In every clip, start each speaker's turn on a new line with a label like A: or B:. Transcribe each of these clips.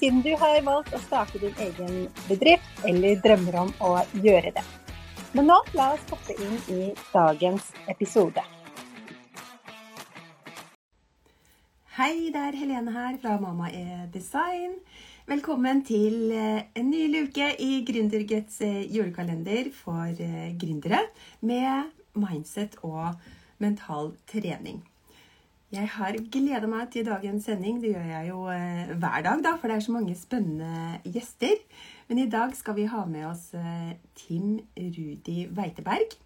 A: siden du har valgt å starte din egen bedrift eller drømmer om å gjøre det. Men nå la oss hoppe inn i dagens episode.
B: Hei, det er Helene her fra Mamma er design. Velkommen til eh, en ny luke i Gründergets eh, julekalender for eh, gründere med mindset og mental trening. Jeg har gleda meg til dagens sending. Det gjør jeg jo eh, hver dag, da, for det er så mange spennende gjester. Men i dag skal vi ha med oss eh, Tim Rudi Weiteberg.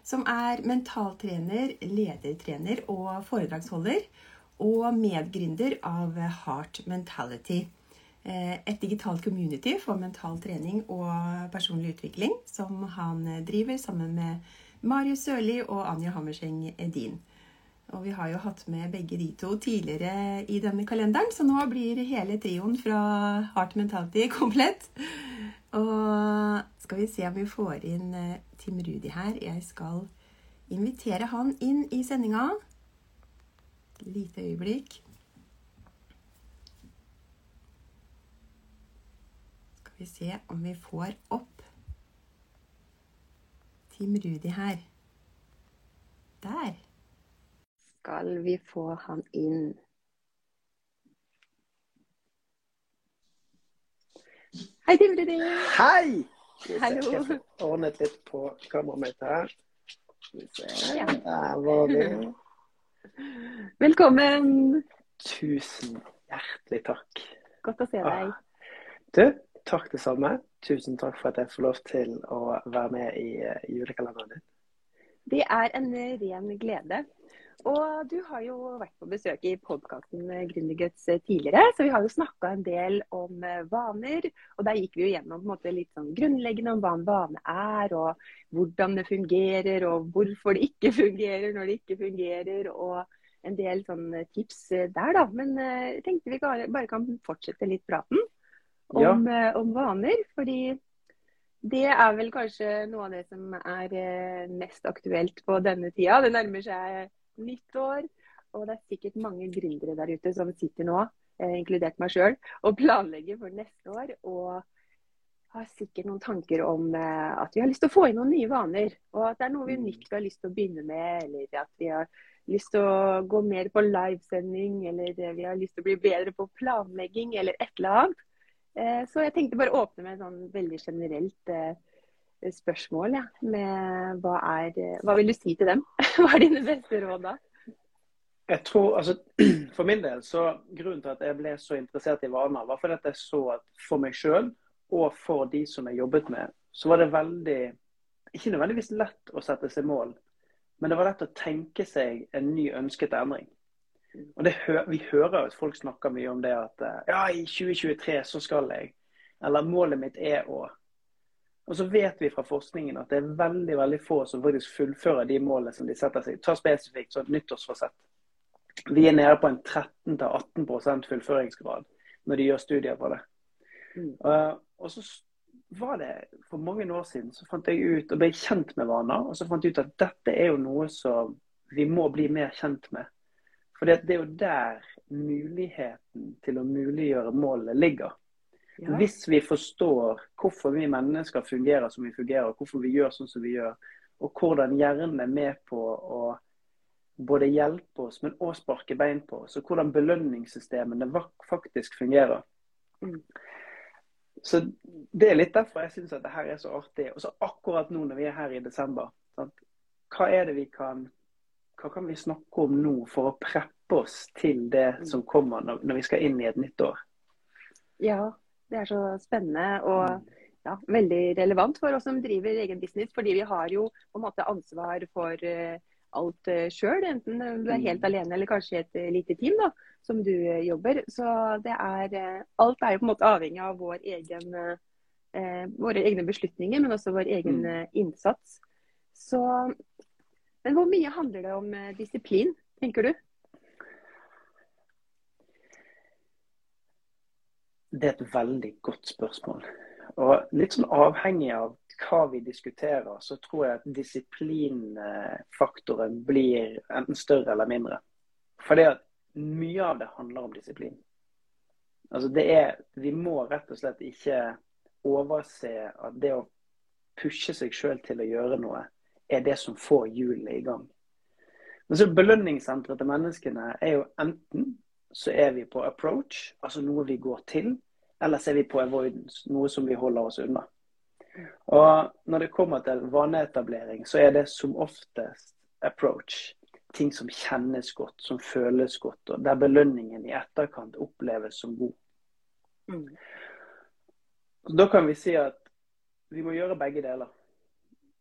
B: Som er mentaltrener, ledertrener og foredragsholder. Og medgründer av Heart Mentality. Eh, et digitalt community for mental trening og personlig utvikling som han driver sammen med Marius Sørli og Anja Hammerseng Edin. Og vi har jo hatt med begge de to tidligere i denne kalenderen, så nå blir hele trioen fra Heart Mentality komplett. Og skal vi se om vi får inn eh, Tim Rudi her. Jeg skal invitere han inn i sendinga. Lite øyeblikk. Skal vi se om vi får opp Tim Rudi her. Der
A: skal vi få han inn. Hei, Timrudi.
C: Hei!
A: Hallo.
C: Jeg får ordnet litt på kameraet mitt her. Der var vi.
A: Velkommen.
C: Tusen hjertelig takk.
A: Godt å se deg.
C: Du, takk det samme. Tusen takk for at jeg får lov til å være med i uh, julekalenderen din.
A: Det er en ren glede. Og du har jo vært på besøk i podkasten Gründerguts tidligere, så vi har jo snakka en del om eh, vaner. Og der gikk vi jo gjennom måte, litt sånn grunnleggende om hva en vane er, og hvordan det fungerer, og hvorfor det ikke fungerer når det ikke fungerer. og en del sånne tips eh, der, da. Men eh, jeg tenkte vi bare kan fortsette litt praten om, ja. om vaner. Fordi det er vel kanskje noe av det som er mest aktuelt på denne tida. Det nærmer seg nytt år. Og det er sikkert mange gründere der ute som sitter nå, eh, inkludert meg sjøl, og planlegger for neste år. Og har sikkert noen tanker om eh, at vi har lyst til å få inn noen nye vaner. Og at det er noe vi nytt vi har lyst til å begynne med, eller at vi har lyst til å gå mer på livesending, eller vi har lyst til å bli bedre på planlegging, eller et eller annet. Eh, så jeg tenkte bare å åpne med en sånn veldig generelt eh, spørsmål ja, med hva, er, hva vil du si til dem? Hva er dine beste råd da?
C: Jeg tror, altså, For min del så grunnen til at jeg ble så interessert i vaner, var fordi at jeg så at for meg sjøl og for de som jeg jobbet med, så var det veldig Ikke nødvendigvis lett å sette seg mål, men det var lett å tenke seg en ny ønsket endring. Og det, Vi hører at folk snakker mye om det at ja, i 2023 så skal jeg. Eller målet mitt er å og så vet vi fra forskningen at det er veldig veldig få som faktisk fullfører de målene som de setter seg. Ta spesifikt sånn nyttårsforsett. Vi er nede på en 13-18% fullføringsgrad når de gjør studier på det. Mm. Uh, og så var det For mange år siden så fant jeg ut og ble kjent med vaner. Og så fant jeg ut at dette er jo noe som vi må bli mer kjent med. For det er jo der muligheten til å muliggjøre målene ligger. Ja. Hvis vi forstår hvorfor vi mennesker fungerer som vi fungerer, hvorfor vi gjør sånn som vi gjør, og hvordan hjernen er med på å både hjelpe oss, men også sparke bein på oss, og hvordan belønningssystemene faktisk fungerer. Mm. Så Det er litt derfor jeg syns at det her er så artig. Og så akkurat nå når vi er her i desember, sant? hva er det vi kan hva kan vi snakke om nå for å preppe oss til det mm. som kommer når, når vi skal inn i et nytt år?
A: Ja, det er så spennende og mm. ja, veldig relevant for oss som driver egen business. Fordi vi har jo på en måte ansvar for uh, alt uh, sjøl, enten du er helt mm. alene eller kanskje et uh, lite team da, som du jobber. Så det er Alt er jo på en måte avhengig av vår egen, våre egne beslutninger, men også vår egen mm. innsats. Så Men hvor mye handler det om disiplin, tenker du?
C: Det er et veldig godt spørsmål. Og litt sånn avhengig av hva vi diskuterer, så tror jeg at disiplinfaktoren blir enten større eller mindre. For det at mye av det handler om disiplin. Altså det er, Vi må rett og slett ikke overse at det å pushe seg sjøl til å gjøre noe, er det som får hjulene i gang. Men så Belønningssenteret til menneskene er jo enten så er vi på approach, altså noe vi går til, eller så er vi på avoidance, noe som vi holder oss unna. Og Når det kommer til vaneetablering, så er det som oftest approach. Ting som kjennes godt, som føles godt, og der belønningen i etterkant oppleves som god. Mm. Da kan vi si at vi må gjøre begge deler.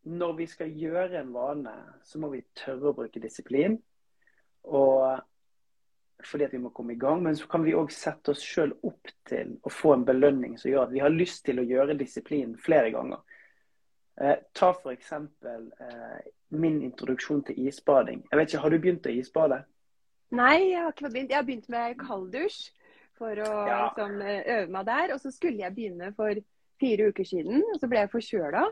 C: Når vi skal gjøre en vane, så må vi tørre å bruke disiplin. Og fordi at vi må komme i gang. Men så kan vi òg sette oss sjøl opp til å få en belønning som gjør at vi har lyst til å gjøre disiplin flere ganger. Eh, ta f.eks. Eh, min introduksjon til isbading. Jeg vet ikke, Har du begynt å isbade?
A: Nei, jeg har ikke begynt. Jeg har begynt med kalddusj for å ja. liksom, eh, øve meg der. Og så skulle jeg begynne for fire uker siden, og så ble jeg forkjøla.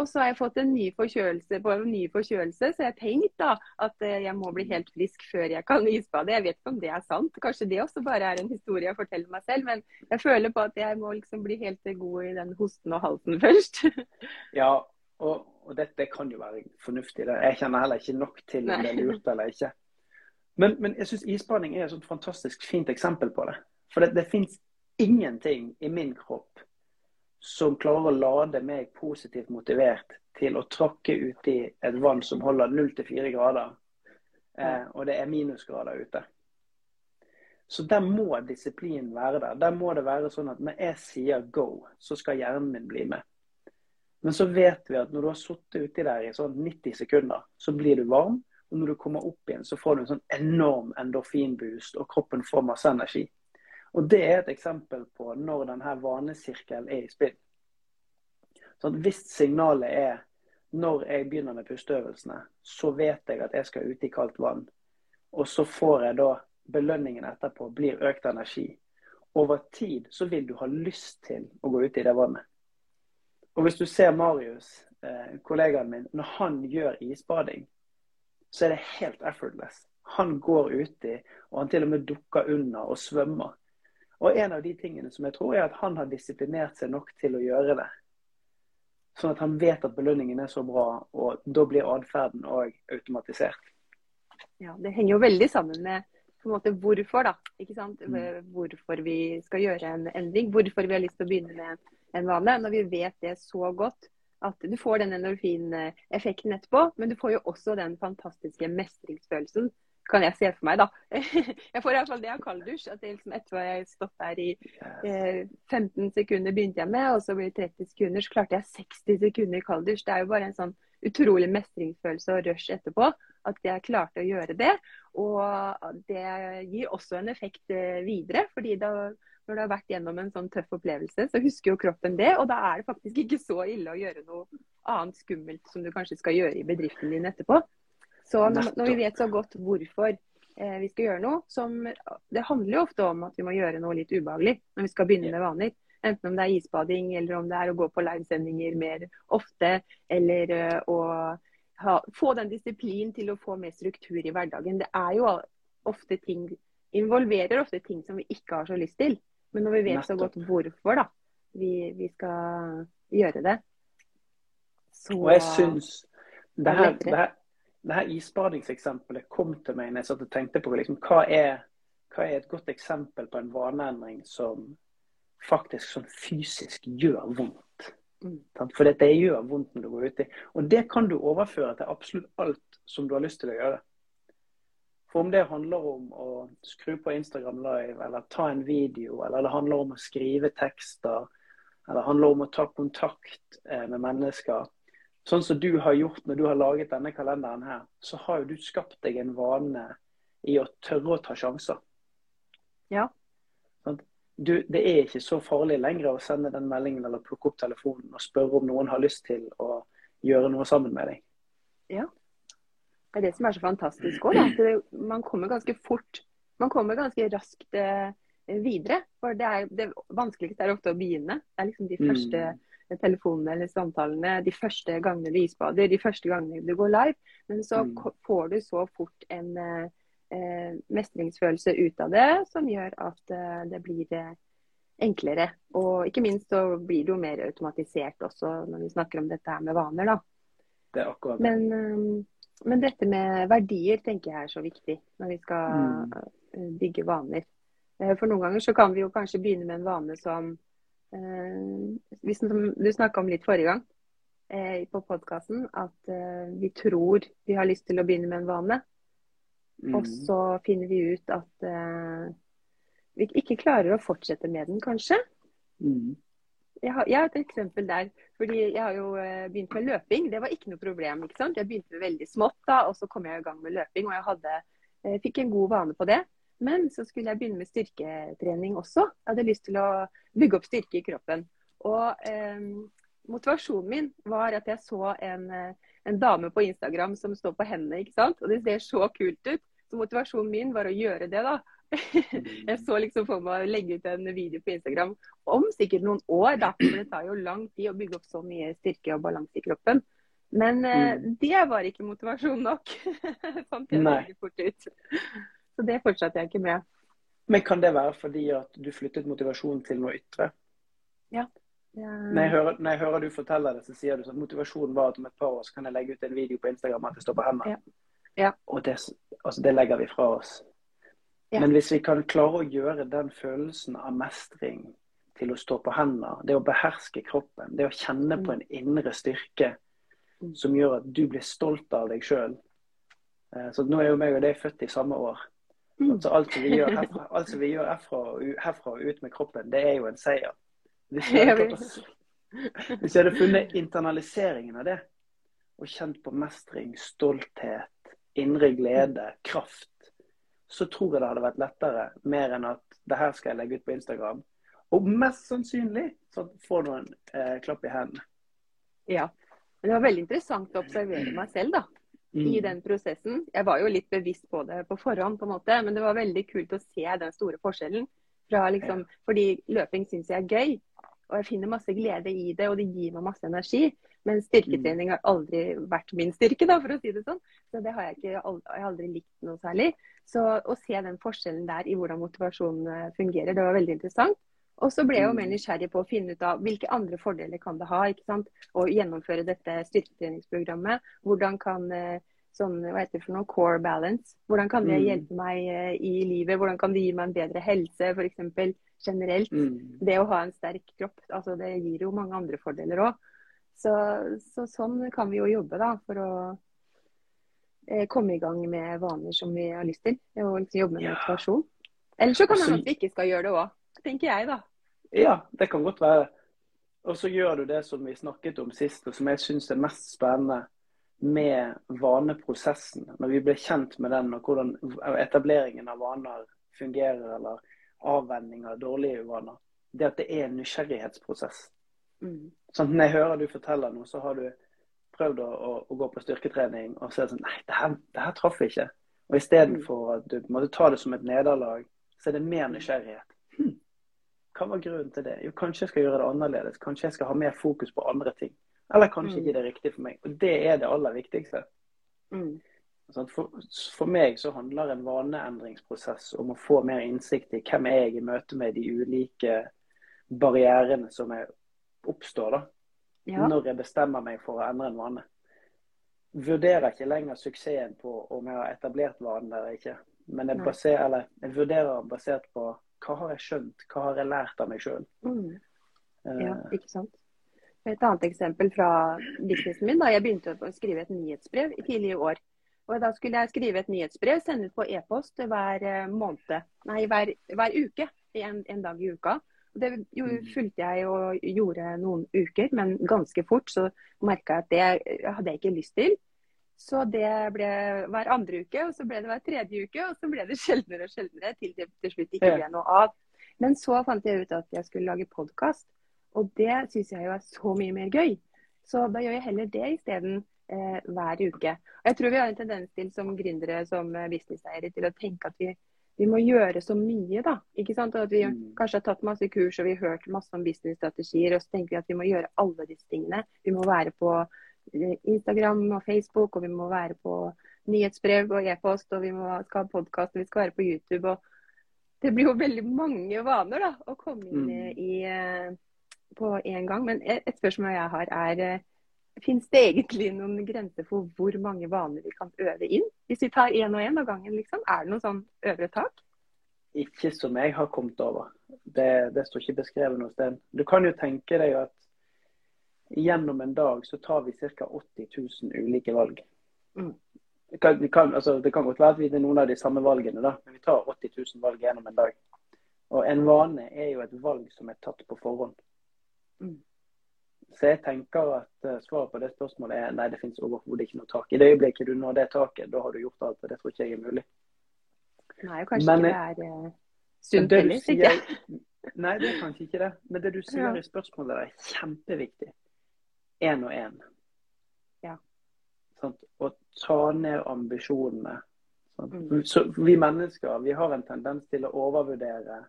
A: Og så har jeg fått en ny forkjølelse en ny forkjølelse, så jeg har tenkt da at eh, jeg må bli helt frisk før jeg kan isbade. Jeg vet ikke om det er sant. Kanskje det også bare er en historie jeg forteller meg selv. Men jeg føler på at jeg må liksom bli helt god i den hosten og halsen først.
C: ja, og, og dette kan jo være fornuftig. Jeg kjenner heller ikke nok til om det er lurt eller ikke. Men, men jeg syns isbading er et fantastisk fint eksempel på det. For det, det fins ingenting i min kropp som klarer å lade meg positivt motivert til å tråkke uti et vann som holder 0-4 grader, eh, og det er minusgrader ute. Så der må disiplinen være der. Der må det være sånn at når jeg sier go, så skal hjernen min bli med. Men så vet vi at når du har sittet uti der i sånn 90 sekunder, så blir du varm. Og når du kommer opp igjen, så får du en sånn enorm endorfinboost, og kroppen får masse energi. Og Det er et eksempel på når denne vanesirkelen er i spill. Så Hvis signalet er når jeg begynner med pusteøvelsene, så vet jeg at jeg skal ut i kaldt vann. Og så får jeg da belønningen etterpå, blir økt energi. Over tid så vil du ha lyst til å gå ut i det vannet. Og hvis du ser Marius, eh, kollegaen min, når han gjør isbading, så er det helt effortless. Han går uti, og han til og med dukker under og svømmer. Og en av de tingene som jeg tror er at han har disiplinert seg nok til å gjøre det. Sånn at han vet at belønningen er så bra, og da blir atferden òg automatisert.
A: Ja, Det henger jo veldig sammen med måte hvorfor, da. ikke sant? Mm. Hvorfor vi skal gjøre en endring. Hvorfor vi har lyst til å begynne med en vane. Når vi vet det så godt at du får den endorfineffekten etterpå, men du får jo også den fantastiske mestringsfølelsen kan jeg se for meg, da. Jeg får iallfall det av kalddusj. At det liksom etter å ha stått der i eh, 15 sekunder begynte jeg med, og så blir det 30 sekunder, så klarte jeg 60 sekunder i kalddusj. Det er jo bare en sånn utrolig mestringsfølelse og rush etterpå at jeg klarte å gjøre det. Og det gir også en effekt eh, videre. fordi da når du har vært gjennom en sånn tøff opplevelse, så husker jo kroppen det. Og da er det faktisk ikke så ille å gjøre noe annet skummelt som du kanskje skal gjøre i bedriften din etterpå. Så når, når, vi vet så godt hvorfor eh, vi skal gjøre noe som Det handler jo ofte om at vi må gjøre noe litt ubehagelig når vi skal begynne med vaner. Enten om det er isbading, eller om det er å gå på livesendinger mer ofte. Eller uh, å ha, få den disiplinen til å få mer struktur i hverdagen. Det er jo ofte ting involverer ofte ting som vi ikke har så lyst til. Men når vi vet så godt hvorfor da, vi, vi skal gjøre det,
C: så Og jeg synes det her, det her, det her isbadingseksempelet kom til meg når jeg satt og tenkte på liksom, hva, er, hva er et godt eksempel på en vaneendring som faktisk sånn fysisk gjør vondt. Mm. For det gjør vondt når du går uti. Og det kan du overføre til absolutt alt som du har lyst til å gjøre. For om det handler om å skru på Instagram live, eller ta en video, eller det handler om å skrive tekster, eller det handler om å ta kontakt eh, med mennesker, sånn som du har gjort når du har laget denne kalenderen her, så har jo du skapt deg en vane i å tørre å ta sjanser.
A: Ja.
C: Sånn? Du, det er ikke så farlig lenger å sende den meldingen eller plukke opp telefonen og spørre om noen har lyst til å gjøre noe sammen med deg.
A: Ja. Det er det som er så fantastisk òg. Man kommer ganske fort. Man kommer ganske raskt eh, videre. For det, er, det vanskeligste er ofte å begynne. Det er liksom de første
C: Mm.
A: Telefonene eller samtalene, de første gangene du isbader, de første gangene du går live. Men så
C: Mm.
A: får du så fort en eh, eh, mestringsfølelse ut av det, som gjør at eh, det blir eh, enklere. Og ikke minst så blir det jo mer automatisert også når vi snakker om dette her med vaner, da.
C: Det er akkurat det.
A: Men, eh, men dette med verdier tenker jeg er så viktig når vi skal
C: Mm.
A: eh, bygge vaner. For noen ganger så kan vi jo kanskje begynne med en vane som du snakka om litt forrige gang eh, på podkasten, at eh, vi tror vi har lyst til å begynne med en vane.
C: Mm.
A: Og så finner vi ut at eh, vi ikke klarer å fortsette med den, kanskje.
C: Mm.
A: Jeg har, jeg har et eksempel der. fordi Jeg har jo eh, begynt med løping. Det var ikke noe problem. ikke sant? Jeg begynte med veldig smått, da, og så kom jeg i gang med løping. Og jeg hadde, eh, fikk en god vane på det. Men så skulle jeg begynne med styrketrening også. Jeg hadde lyst til å bygge opp styrke i kroppen. Og eh, motivasjonen min var at jeg så en, eh, en dame på Instagram som står på hendene. ikke sant? Og det ser så kult ut. Så motivasjonen min var å gjøre det, da. Jeg så liksom for meg å legge ut en video på Instagram om sikkert noen år, da. For det tar jo lang tid å bygge opp så mye styrke og balanse i kroppen. Men eh, det var ikke motivasjon nok. Fant jeg veldig fort ut. Så det fortsatte jeg ikke med.
C: Men kan det være fordi at du flyttet motivasjonen til noe ytre?
A: Ja.
C: Når jeg, hører, når jeg hører du forteller det, så sier du at motivasjonen var at om et par år så kan jeg legge ut en video på Instagram at det står på hendene.
A: Ja. Ja.
C: Og det, altså, det legger vi fra oss.
A: Ja.
C: Men hvis vi kan klare å gjøre den følelsen av mestring til å stå på hendene, det å beherske kroppen, det å kjenne på en indre styrke
A: Mm.
C: som gjør at du blir stolt av deg sjøl. Så nå er jo meg og deg født i samme år.
A: Mm.
C: Så alt vi gjør herfra, alt vi gjør herfra, herfra og ut med kroppen, det er jo en seier. Hvis vi hadde, hvis vi hadde funnet internaliseringen av det, og kjent på mestring, stolthet, indre glede, kraft, så tror jeg det hadde vært lettere, mer enn at det her skal jeg legge ut på Instagram. Og mest sannsynlig så får du en eh, klapp i hendene.
A: Ja. Men det var veldig interessant å observere meg selv da, i
C: Mm.
A: den prosessen. Jeg var jo litt bevisst på det på forhånd, på en måte, men det var veldig kult å se den store forskjellen. Fra liksom, fordi løping syns jeg er gøy, og jeg finner masse glede i det, og det gir meg masse energi. Men styrketrening har aldri vært min styrke, da, for å si det sånn. Så det har jeg ikke jeg har aldri likt noe særlig. Så å se den forskjellen der i hvordan motivasjonen eh, fungerer, det var veldig interessant. Og så ble jeg jo mer
C: Mm.
A: nysgjerrig på å finne ut av hvilke andre fordeler kan det ha ikke sant? å gjennomføre dette styrketreningsprogrammet. Hvordan kan eh, sånn, hva heter det for noe, core balance, hvordan kan det
C: Mm.
A: hjelpe meg eh, i livet? Hvordan kan det gi meg en bedre helse, f.eks. generelt?
C: Mm.
A: Det å ha en sterk kropp, altså det gir jo mange andre fordeler òg. Så, så sånn kan vi jo jobbe da, for å eh, komme i gang med vaner som vi har lyst til. Og liksom jobbe med
C: Ja.
A: motivasjon. Eller så kan det hende at vi ikke skal gjøre det òg, tenker jeg da.
C: Ja, det kan godt være. Og så gjør du det som vi snakket om sist, og som jeg syns er mest spennende med vaneprosessen. Når vi ble kjent med den, og hvordan etableringen av vaner fungerer, eller avvenning av dårlige uvaner. Det at det er en nysgjerrighetsprosess.
A: Mm.
C: Sånn, når jeg hører du forteller noe, så har du prøvd å, å, å gå på styrketrening og se sånn Nei, det her, det her traff ikke. Og istedenfor at du måtte ta det som et nederlag, så er det mer nysgjerrighet. Hm. Hva var grunnen til det? Jo, kanskje jeg skal gjøre det annerledes. Kanskje jeg skal ha mer fokus på andre ting. Eller kanskje
A: Mm.
C: ikke det er riktig for meg. Og det er det aller viktigste.
A: Mm.
C: Sånn, For, for meg så handler en vaneendringsprosess om å få mer innsikt i hvem er jeg i møte med de ulike barrierene som jeg oppstår da,
A: Ja.
C: når jeg bestemmer meg for å endre en vane. Vurderer ikke lenger suksessen på om jeg har etablert vanen eller ikke. Men jeg, baser, eller, jeg vurderer basert på hva har jeg skjønt, hva har jeg lært av meg sjøl.
A: Mm. Ja, ikke sant. Et annet eksempel fra businessen min. da Jeg begynte å skrive et nyhetsbrev i tidlig i år. Og Da skulle jeg skrive et nyhetsbrev, sende ut på e-post hver eh, måned, nei, hver, hver uke. En, en dag i uka. Det jo, fulgte jeg og gjorde noen uker, men ganske fort så merka jeg at det hadde jeg ikke lyst til. Så det ble hver andre uke, og så ble det hver tredje uke, og så ble det sjeldnere og sjeldnere til det til slutt ikke ble noe av. Men så fant jeg ut at jeg skulle lage podkast, og det syns jeg jo er så mye mer gøy. Så da gjør jeg heller det isteden eh, hver uke. Og jeg tror vi har en tendens til som gründere, som businesseiere, til å tenke at vi, vi, må gjøre så mye, da. Ikke sant? Og at vi mm. kanskje har tatt masse kurs og vi har hørt masse om businessstrategier, og så tenker vi at vi må gjøre alle disse tingene. Vi må være på Instagram og Facebook, og vi må være på nyhetsbrev og e-post, og vi må, skal ha podkast, og vi skal være på YouTube. og Det blir jo veldig mange vaner da, å komme inn mm. i, eh, på en gang. Men et spørsmål jeg har er eh, Fins det egentlig noen grenser for hvor mange vaner vi kan øve inn? Hvis vi tar én og én av gangen, liksom. Er det noe sånn øvre tak?
C: Ikke som jeg har kommet over. Det, det står ikke beskrevet noe sted. Du kan jo tenke deg at gjennom en dag så tar vi ca. 80 000 ulike valg. Mm. Det, kan, kan, altså, det, kan, godt være at vi er noen av de samme valgene, da, men vi tar 80 000 valg gjennom en dag. Og en vane er jo et valg som er tatt på forhånd. Mm. Så jeg tenker at uh, svaret på det spørsmålet er nei, det finnes overhodet ikke noe tak. I det øyeblikket du når det taket, da har du gjort alt. og Det tror ikke jeg er mulig.
A: Nei, kanskje men, ikke det er uh, sunt heller. sikkert.
C: nei, det er kanskje ikke det. Men det du sier ja. i spørsmålet er kjempeviktig én og én.
A: Ja.
C: Sånn, og ta ned ambisjonene. Sånn. Mm. Så vi mennesker vi har en tendens til å overvurdere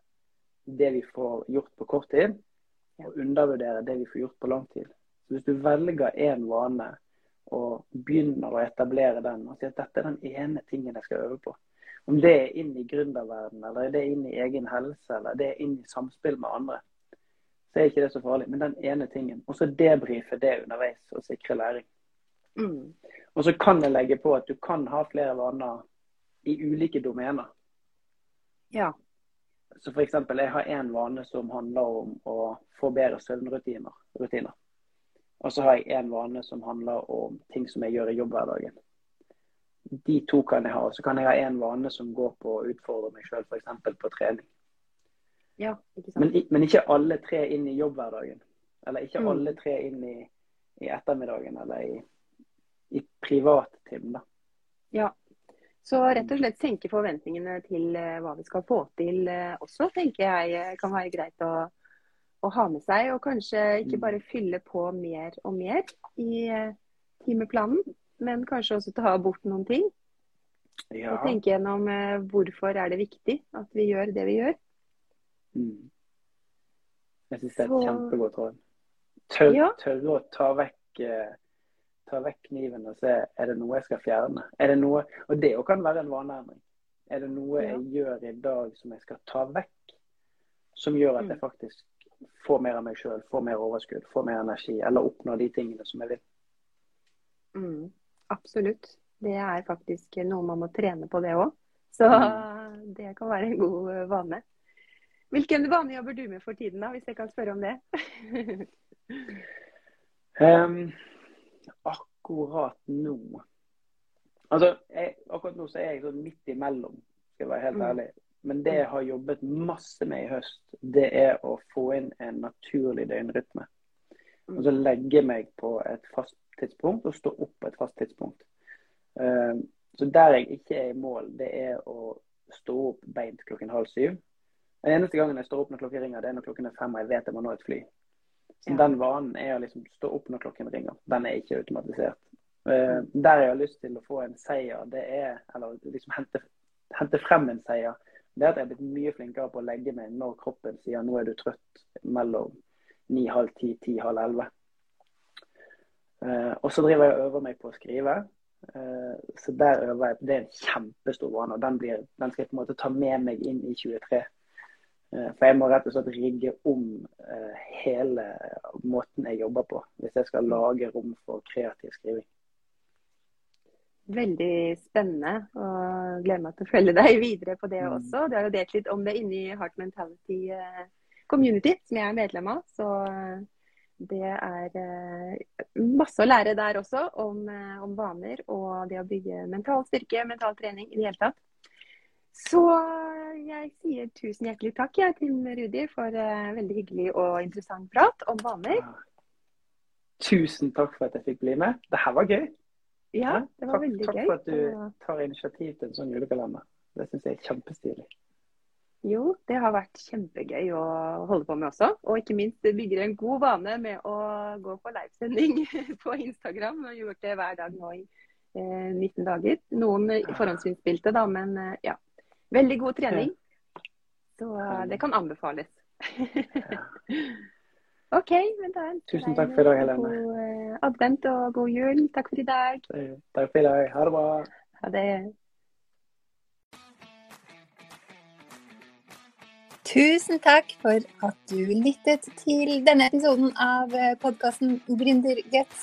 C: det vi får gjort på kort tid, og undervurdere det vi får gjort på lang tid. Så Hvis du velger én vane og begynner å etablere den, og sier at dette er den ene tingen jeg skal øve på, om det er inn i gründerverdenen, eller det er inn i egen helse, eller det er inn i samspill med andre, så er ikke det så farlig. Men den ene tingen. Og så debrife det underveis og sikre læring. Mm. Og så kan jeg legge på at du kan ha flere vaner i ulike domener.
A: Ja.
C: Så f.eks. jeg har én vane som handler om å få bedre søvnrutiner. Rutiner. Og så har jeg én vane som handler om ting som jeg gjør i jobbhverdagen. De to kan jeg ha. Og så kan jeg ha én vane som går på å utfordre meg sjøl, f.eks. på trening.
A: Ja, ikke
C: men, men, ikke alle tre inn i jobbhverdagen. Eller ikke mm. alle tre inn i, i ettermiddagen eller i, i privattim.
A: Ja. Så rett og slett senke forventningene til uh, hva vi skal få til uh, også, tenker jeg eh, kan være greit å, å, ha med seg. Og kanskje ikke mm. bare fylle på mer og mer i timeplanen, men kanskje også ta bort noen ting. Ja. Og tenke gjennom hvorfor er det viktig at vi gjør det vi gjør.
C: Mm. Jeg syns det er et kjempegodt råd. Tørre ja. tør å ta vekk, eh, ta vekk kniven og se er det noe jeg skal fjerne. Er det noe, og det kan være en vaneendring. Er det noe ja. jeg gjør i dag som jeg skal ta vekk, som gjør at jeg mm. faktisk får mer av meg sjøl, får mer overskudd, får mer energi, eller oppnår de tingene som jeg vil?
A: Mm, absolutt. Det er faktisk noe man må trene på, det òg. Så mm. det kan være en god vane. Hvilken vane jobber du med for tiden, da, hvis jeg kan spørre om det?
C: um, akkurat nå Altså, jeg, Akkurat nå så er jeg sånn midt imellom, skal jeg være helt mm. ærlig. Men det jeg har jobbet masse med i høst, det er å få inn en naturlig døgnrytme. Mm. Altså legge meg på et fast tidspunkt og stå opp på et fast tidspunkt. Um, så der jeg ikke er i mål, det er å stå opp beint klokken halv syv den eneste gangen jeg står opp når klokken ringer, det er når klokken er fem og jeg vet jeg må nå et fly. Så ja. Den vanen er å liksom stå opp når klokken ringer. Den er ikke automatisert. Uh, der jeg har lyst til å få en seier, det er Eller liksom hente, hente frem en seier. Det er at jeg er blitt mye flinkere på å legge meg når kroppen sier nå er du trøtt mellom ni, halv ti, ti, halv elleve. Uh, og så driver jeg og øver meg på å skrive. Uh, så der øver jeg Det er en kjempestor vane. og den, blir, den skal jeg på en måte ta med meg inn i 23. Eh, for jeg må rett og slett rigge om eh, hele måten jeg jobber på, hvis jeg skal lage rom for kreativ skriving.
A: Veldig spennende, og gleder meg til å følge deg videre på det mm. også. Du har jo delt litt om det inni Heart Mentality eh, Community, som jeg er medlem av. Så det er masse å lære der også om, om vaner og det å bygge mental styrke, mental trening i det hele tatt. Så jeg sier tusen hjertelig takk jeg, til Rudi for uh, veldig hyggelig og interessant prat om vaner.
C: Tusen takk for at jeg fikk bli med. Det her var gøy.
A: Ja, det var
C: takk,
A: veldig
C: takk
A: gøy.
C: for at du tar initiativ til en sånn julekalender. Det syns jeg er kjempestilig.
A: Jo, det har vært kjempegøy å holde på med også. Og ikke minst bygger en god vane med å gå på livesending på Instagram. Jeg har gjort det hver dag nå i eh, 19 dager. Noen forhåndsinnspilte, da, men eh, ja. Veldig god trening. Så eh, det kan anbefales. OK, men da
C: Tusen takk for i dag, Helene.
A: God eh, advent og god jul. Takk for i dag.
C: Takk for i dag. Ha det bra.
A: Ha det.
D: Tusen takk for at du lyttet til denne episoden av podkasten Gründerguts.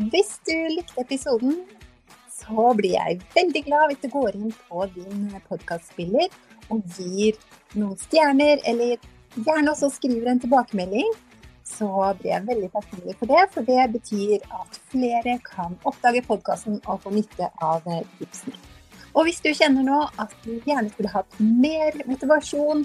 D: Hvis du likte episoden, så blir jeg veldig glad hvis du går inn på din podkastspiller og gir noen stjerner, eller gjerne også skriver en tilbakemelding. Så blir jeg veldig takknemlig for det, for det betyr at flere kan oppdage podkasten og få nytte av tipsene. Og hvis du kjenner nå at du gjerne skulle hatt mer motivasjon,